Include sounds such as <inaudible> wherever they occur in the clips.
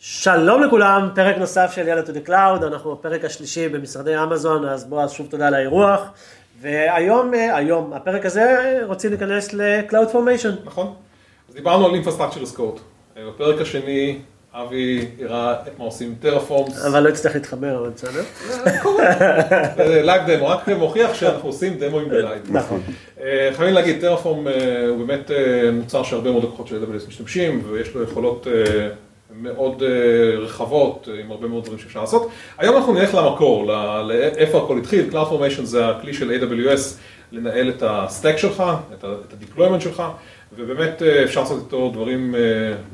שלום לכולם, פרק נוסף של יאללה to the cloud, אנחנו בפרק השלישי במשרדי אמזון, אז בועז שוב תודה על האירוח. והיום, אה, היום, הפרק הזה רוצים להיכנס ל-Cloud Formation. נכון. אז דיברנו על Infrastructure as Code. אה, בפרק השני, אבי הראה את מה עושים Terraform. אבל לא יצטרך להתחבר, אבל בסדר. live demo, <laughs> רק מוכיח שאנחנו עושים דמוים ב live. נכון. אה, חייבים להגיד, Terraform הוא באמת מוצר שהרבה מאוד לקוחות של AWS משתמשים, ויש לו יכולות מאוד רחבות, עם הרבה מאוד דברים שאפשר לעשות. היום אנחנו נלך למקור, לאיפה הכל התחיל, Cloud Formation זה הכלי של AWS לנהל את ה stack שלך, את ה-deployment שלך. ובאמת אה, אפשר לעשות איתו דברים אה,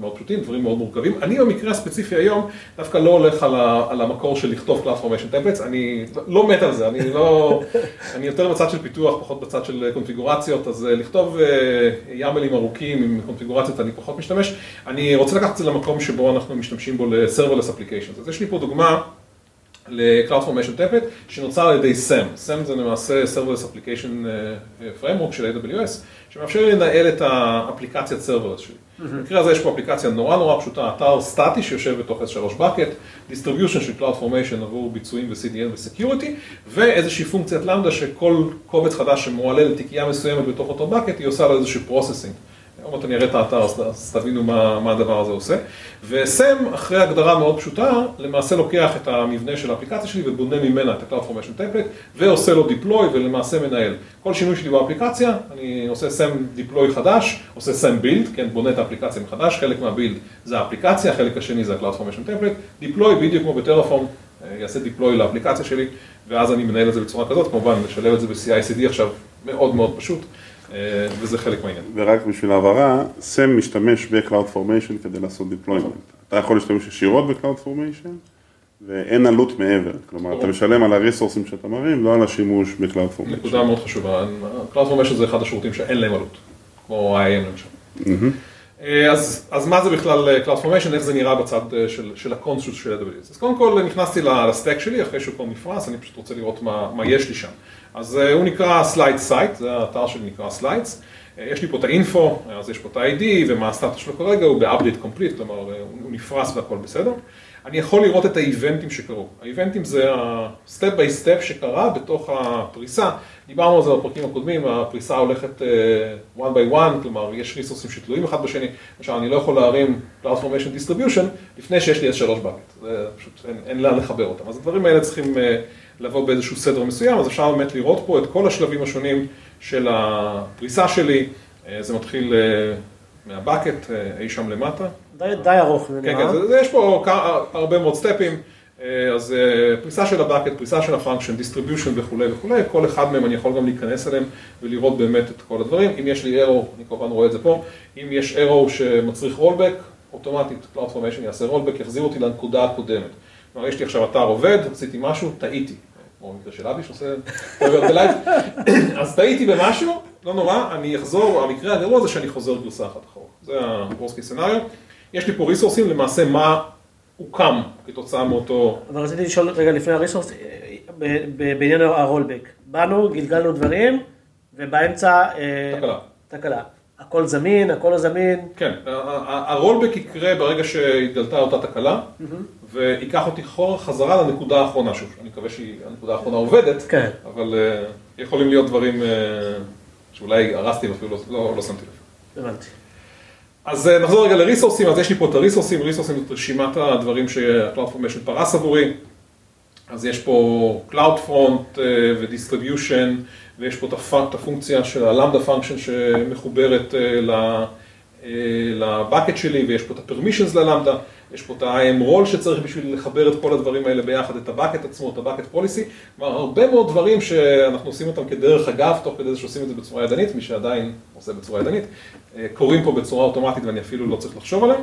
מאוד פשוטים, דברים מאוד מורכבים. אני במקרה הספציפי היום דווקא לא הולך על המקור של לכתוב Cloud Formation Templates, אני לא מת על זה, אני לא, <laughs> אני יותר בצד של פיתוח, פחות בצד של קונפיגורציות, אז אה, לכתוב יאמלים ארוכים עם קונפיגורציות אני פחות משתמש. אני רוצה לקחת את זה למקום שבו אנחנו משתמשים בו ל-Serverless Applications. אז יש לי פה דוגמה. ל-Cloud Formation Template שנוצר על ידי SAM. SAM זה למעשה Serverless Application Framework של AWS, שמאפשר לי לנהל את האפליקציית Serverless שלי. במקרה הזה יש פה אפליקציה נורא נורא פשוטה, אתר סטטי שיושב בתוך S3 bucket, distribution של Cloud Formation עבור ביצועים ב-CDN ו-Security, ואיזושהי פונקציית למדה שכל קובץ חדש שמועלה לתיקייה מסוימת בתוך אותו bucket, היא עושה לו איזשהו processing. עוד מעט אני אראה את האתר, אז תבינו מה, מה הדבר הזה עושה. וסם, אחרי הגדרה מאוד פשוטה, למעשה לוקח את המבנה של האפליקציה שלי ובונה ממנה את ה-Cloud Formation ועושה לו deploy ולמעשה מנהל. כל שינוי שלי באפליקציה, אני עושה סם deploy חדש, עושה סם build, כן, בונה את האפליקציה מחדש, חלק מהבילד זה האפליקציה, החלק השני זה ה-Cloud Formation Template, deploy בדיוק כמו בטרפורם, אה, יעשה deploy לאפליקציה שלי, ואז אני מנהל את זה בצורה כזאת, כמובן, נשלב את זה ב-CI/CD עכשיו, מאוד מאוד פשוט. אה, וזה חלק מהעניין. ורק בשביל ההבהרה, סם משתמש ב-Cloud Formation כדי לעשות deployment. אתה יכול להשתמש ישירות ב-Cloud Formation, ואין עלות מעבר. כלומר, אתה משלם על הריסורסים שאתה מרים, לא על השימוש ב-Cloud Formation. נקודה מאוד חשובה. Cloud Formation זה אחד השירותים שאין להם עלות, כמו IAM למשל. אה, אז, אז מה זה בכלל אה, Cloud Formation, איך זה נראה בצד של, של הקונסוס של AWS. אז קודם כל נכנסתי לסטק שלי, אחרי שהוא כבר נפרס, אני פשוט רוצה לראות מה, מה יש לי שם. אז אה, הוא נקרא Slide Site, זה האתר שלי נקרא Slides. אה, יש לי פה את האינפו, אז יש פה את ה-ID ומה הסטטוס שלו כרגע, הוא ב-update complete, כלומר אה, הוא נפרס והכל בסדר. אני יכול לראות את האיבנטים שקרו. האיבנטים זה ה-step by step שקרה בתוך הפריסה. דיברנו על זה בפרקים הקודמים, הפריסה הולכת one by one, כלומר יש ריסורסים שתלויים אחד בשני. למשל, אני לא יכול להרים Cloud Formation Distribution לפני שיש לי S3 bucket, זה פשוט אין, אין לאן לחבר אותם. אז הדברים האלה צריכים לבוא באיזשהו סדר מסוים, אז אפשר באמת לראות פה את כל השלבים השונים של הפריסה שלי, אה, זה מתחיל אה, מה bucket אה, אי שם למטה. די, די ארוך, זה כן, נראה. כן, כן, יש פה הרבה מאוד סטפים, אז פריסה של ה bucket, פריסה של ה function, distribution וכולי וכולי, כל אחד מהם אני יכול גם להיכנס אליהם ולראות באמת את כל הדברים. אם יש לי error, אני כמובן רואה את זה פה, אם יש error שמצריך rollback, אוטומטית Cloud Formation יעשה rollback, יחזיר אותי לנקודה הקודמת. כלומר, יש לי עכשיו אתר עובד, עשיתי משהו, טעיתי. כמו במקרה של אבי שעושה <coughs> אז טעיתי במשהו, לא נורא, אני אחזור, המקרה הגרוע זה שאני חוזר גרסה אחת אחורה. זה ה-Worst case scenario. יש לי פה ריסורסים, למעשה מה הוקם כתוצאה מאותו... אבל רציתי לשאול רגע לפני הריסורס, בעניין הרולבק. באנו, גלגלנו דברים, ובאמצע... אה, תקלה. תקלה. הכל זמין, הכל לא זמין. כן, הרולבק יקרה ברגע שהתגלתה אותה תקלה, וייקח אותי חזרה לנקודה האחרונה, שוב, אני מקווה שהנקודה האחרונה עובדת, כן. אבל uh, יכולים להיות דברים שאולי הרסתי ואפילו לא, לא, לא שמתי לב. הבנתי. אז uh, נחזור רגע לריסורסים, אז יש לי פה את הריסורסים, ריסורסים זאת רשימת הדברים Formation פרס עבורי, אז יש פה Cloud Front uh, ו-Distribution, ויש פה את הפונקציה של ה-Lambda Function שמחוברת uh, לבקט שלי, ויש פה את ה-Permissions ללמדה. יש פה את ה-IM role שצריך בשביל לחבר את כל הדברים האלה ביחד, את ה-Bucket עצמו, את ה-Bucket Policy, כלומר הרבה מאוד דברים שאנחנו עושים אותם כדרך אגב, תוך כדי זה שעושים את זה בצורה ידנית, מי שעדיין עושה בצורה ידנית, אה, קורים פה בצורה אוטומטית ואני אפילו לא צריך לחשוב עליהם.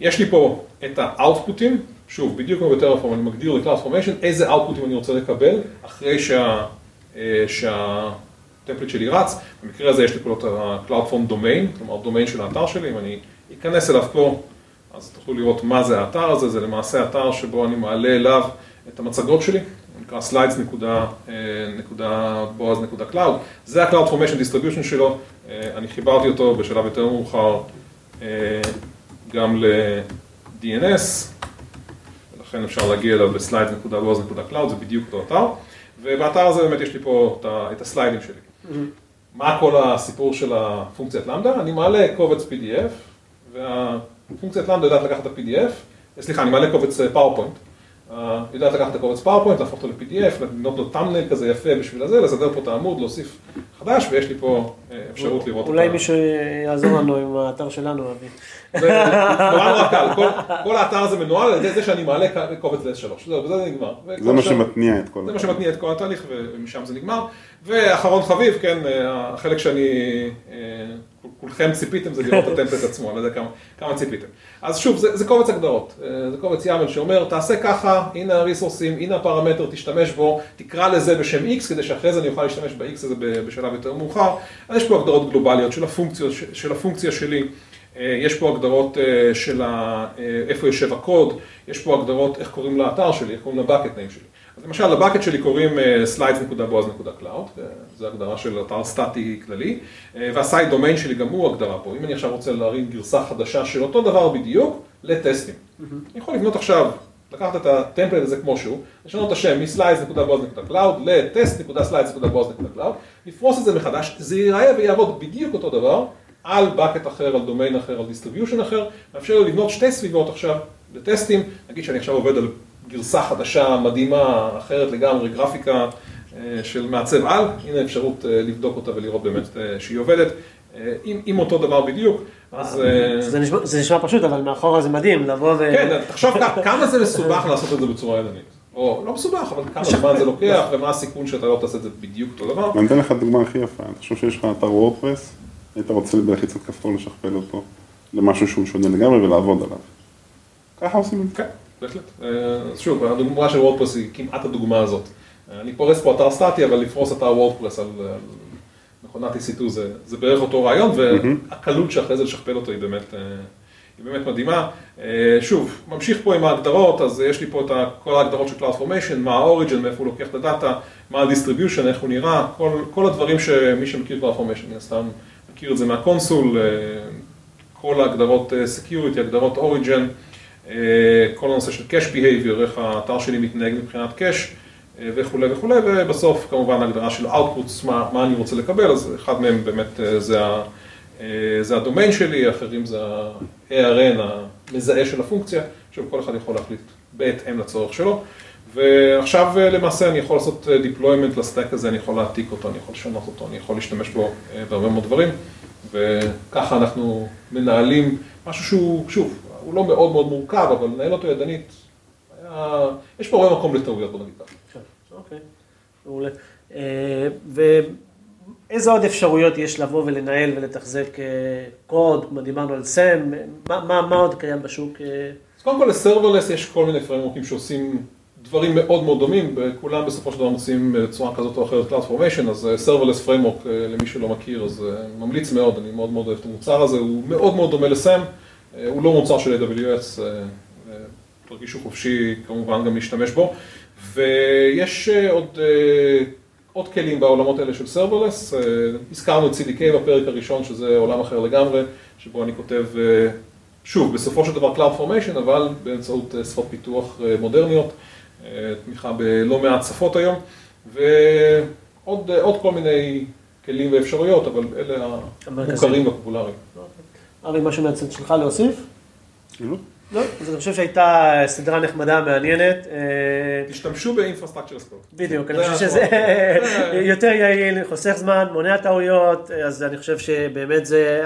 יש לי פה את ה-outputים, שוב, בדיוק כמו בטרפורם, אני מגדיר ל-Cloud איזה outputים אני רוצה לקבל אחרי שה... אה, שה... טמפליט שלי רץ, במקרה הזה יש לי פה את ה-Cloud Domain, כלומר דומיין של האתר שלי, אם אני אכנס אליו פה, אז תוכלו לראות מה זה האתר הזה, זה למעשה אתר שבו אני מעלה אליו את המצגות שלי, נקרא slides.boaz.cloud, זה ה-Cloud Formation Distribution שלו, אה, אני חיברתי אותו בשלב יותר מאוחר אה, גם ל-DNS, לכן אפשר להגיע אליו ב-slides.was.cloud, זה בדיוק אותו אתר, ובאתר הזה באמת יש לי פה את הסליידים שלי. מה כל הסיפור של הפונקציית Lambda? אני מעלה קובץ PDF, והפונקציית Lambda יודעת לקחת את ה-PDF, סליחה, אני מעלה קובץ PowerPoint, יודעת לקחת את הקובץ PowerPoint, להפוך אותו ל-PDF, לבנות לו thumbnail כזה יפה בשביל הזה, לסדר פה את העמוד, להוסיף חדש, ויש לי פה אה, אפשרות לראות. אולי מישהו יעזור לנו עם האתר שלנו, אבי. זה נורא נורא קל, כל, האתר הזה מנוהל על ידי זה שאני מעלה קובץ ל-S3, זהו, בזה זה נגמר. זה מה שמתניע את כל זה מה שמתניע את כל התהליך ומשם זה נגמר. ואחרון חביב, כן, החלק שאני, אה, כולכם ציפיתם זה לראות את הטמפלט עצמו, אני לא יודע כמה, ציפיתם. אז שוב, זה, זה קובץ הגדרות, אה, זה קובץ YAML שאומר, תעשה ככה, הנה הריסורסים, הנה הפרמטר, תשתמש בו, תקרא לזה בשם X, כדי שאחרי זה אני אוכל להשתמש ב-X הזה בשלב יותר מאוחר. אז יש פה הגדרות גלובליות של, הפונקציה, של הפונקציה שלי. אה, יש פה הגדרות של איפה יושב הקוד, יש פה הגדרות איך קוראים לאתר שלי, איך קוראים לבקט ניים שלי. אז למשל לבקט שלי קוראים slides.boaz.cloud, זו הגדרה של אתר סטטי כללי, והסייד דומיין שלי גם הוא הגדרה פה, אם אני עכשיו רוצה להרים גרסה חדשה של אותו דבר בדיוק, לטסטים. אני יכול לבנות עכשיו, לקחת את הטמפלט הזה כמו שהוא, לשנות את השם מ-slides.boaz.cloud ל-test.slides.boaz.cloud, לפרוס את זה מחדש, זה ייראה ויעבוד בדיוק אותו דבר, על bucket אחר, על דומיין אחר, על distribution אחר, מאפשר לי לבנות שתי סביבות עכשיו לטסטים, נגיד שאני עכשיו עובד על גרסה חדשה, מדהימה, אחרת לגמרי, גרפיקה של מעצב על, הנה אפשרות לבדוק אותה ולראות באמת שהיא עובדת, עם, עם אותו דבר בדיוק, אז... זה נשמע, זה נשמע פשוט, אבל מאחורה זה מדהים, לבוא ו... כן, תחשוב כמה זה מסובך לעשות את זה בצורה ידנית. או לא מסובך, אבל כמה זמן זה לוקח, ומה הסיכון שאתה לא תעשה את זה בדיוק אותו דבר. אני אתן לך דוגמה הכי יפה, אני חושב שיש לך אתר וורדפרס, היית רוצה בלחיצת כפתור לשכפל אותו למשהו שהוא שונה לגמרי ולעבוד עליו. ככה עושים את זה. בהחלט. אז שוב, הדוגמה של וורדפרס היא כמעט הדוגמה הזאת. אני פורס פה אתר סטטי, אבל לפרוס אתר וורדפרס על מכונת EC2 זה, זה בערך אותו רעיון, והקלות שאחרי זה לשכפל אותו היא באמת, היא באמת מדהימה. שוב, ממשיך פה עם ההגדרות, אז יש לי פה את כל ההגדרות של CloudFormation, מה ה-Origin, מאיפה הוא לוקח את הדאטה, מה ה-Distribution, איך הוא נראה, כל, כל הדברים שמי שמכיר CloudFormation, מן הסתם מכיר את זה מהקונסול, כל ההגדרות Security, הגדרות Origin. כל הנושא של Cache Behavior, איך האתר שלי מתנהג מבחינת Cache וכולי וכולי, ובסוף כמובן הגדרה של Outputs, מה, מה אני רוצה לקבל, אז אחד מהם באמת זה, ה, זה הדומיין שלי, אחרים זה ה-ARN, המזהה של הפונקציה, שכל אחד יכול להחליט בהתאם לצורך שלו. ועכשיו למעשה אני יכול לעשות deployment לסטאק הזה, אני יכול להעתיק אותו, אני יכול לשנות אותו, אני יכול להשתמש בו בהרבה מאוד דברים, וככה אנחנו מנהלים משהו שהוא, שוב, הוא לא מאוד מאוד מורכב, אבל לנהל אותו ידנית, היה... יש פה הרבה מקום לטעויות, בוא נגיד ככה. אוקיי, מעולה. ואיזה עוד אפשרויות יש לבוא ולנהל ולתחזק קוד, כמו דיברנו על סם, מה, מה עוד קיים בשוק? אז קודם כל לסרברלס יש כל מיני פרמורקים שעושים דברים מאוד מאוד דומים, וכולם בסופו של דבר עושים בצורה כזאת או אחרת CloudFormation, אז Serverless Framework, למי שלא מכיר, אז ממליץ מאוד, אני מאוד מאוד אוהב את המוצר הזה, הוא מאוד מאוד דומה לסם. הוא לא מוצר של AWS, תרגישו חופשי כמובן גם להשתמש בו, ויש עוד, עוד כלים בעולמות האלה של Serverless, הזכרנו את CDK בפרק הראשון, שזה עולם אחר לגמרי, שבו אני כותב, שוב, בסופו של דבר CloudFormation, אבל באמצעות שפות פיתוח מודרניות, תמיכה בלא מעט שפות היום, ועוד כל מיני כלים ואפשרויות, אבל אלה המוכרים והפופולריים. ארי, משהו מהצד שלך להוסיף? לא. לא? אז אני חושב שהייתה סדרה נחמדה, מעניינת. תשתמשו ב infrastructure as code. בדיוק, אני חושב שזה <laughs> יותר יעיל, חוסך זמן, מונע טעויות, אז אני חושב שבאמת זה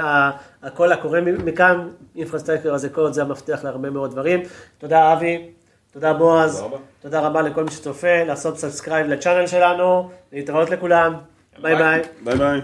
הכל קורה מכאן, infrastructure as code, זה המפתח להרבה מאוד דברים. תודה אבי, תודה בועז, תודה רבה לכל מי שצופה, לעשות subscribe ל channel שלנו, להתראות לכולם, ביי ביי. ביי ביי.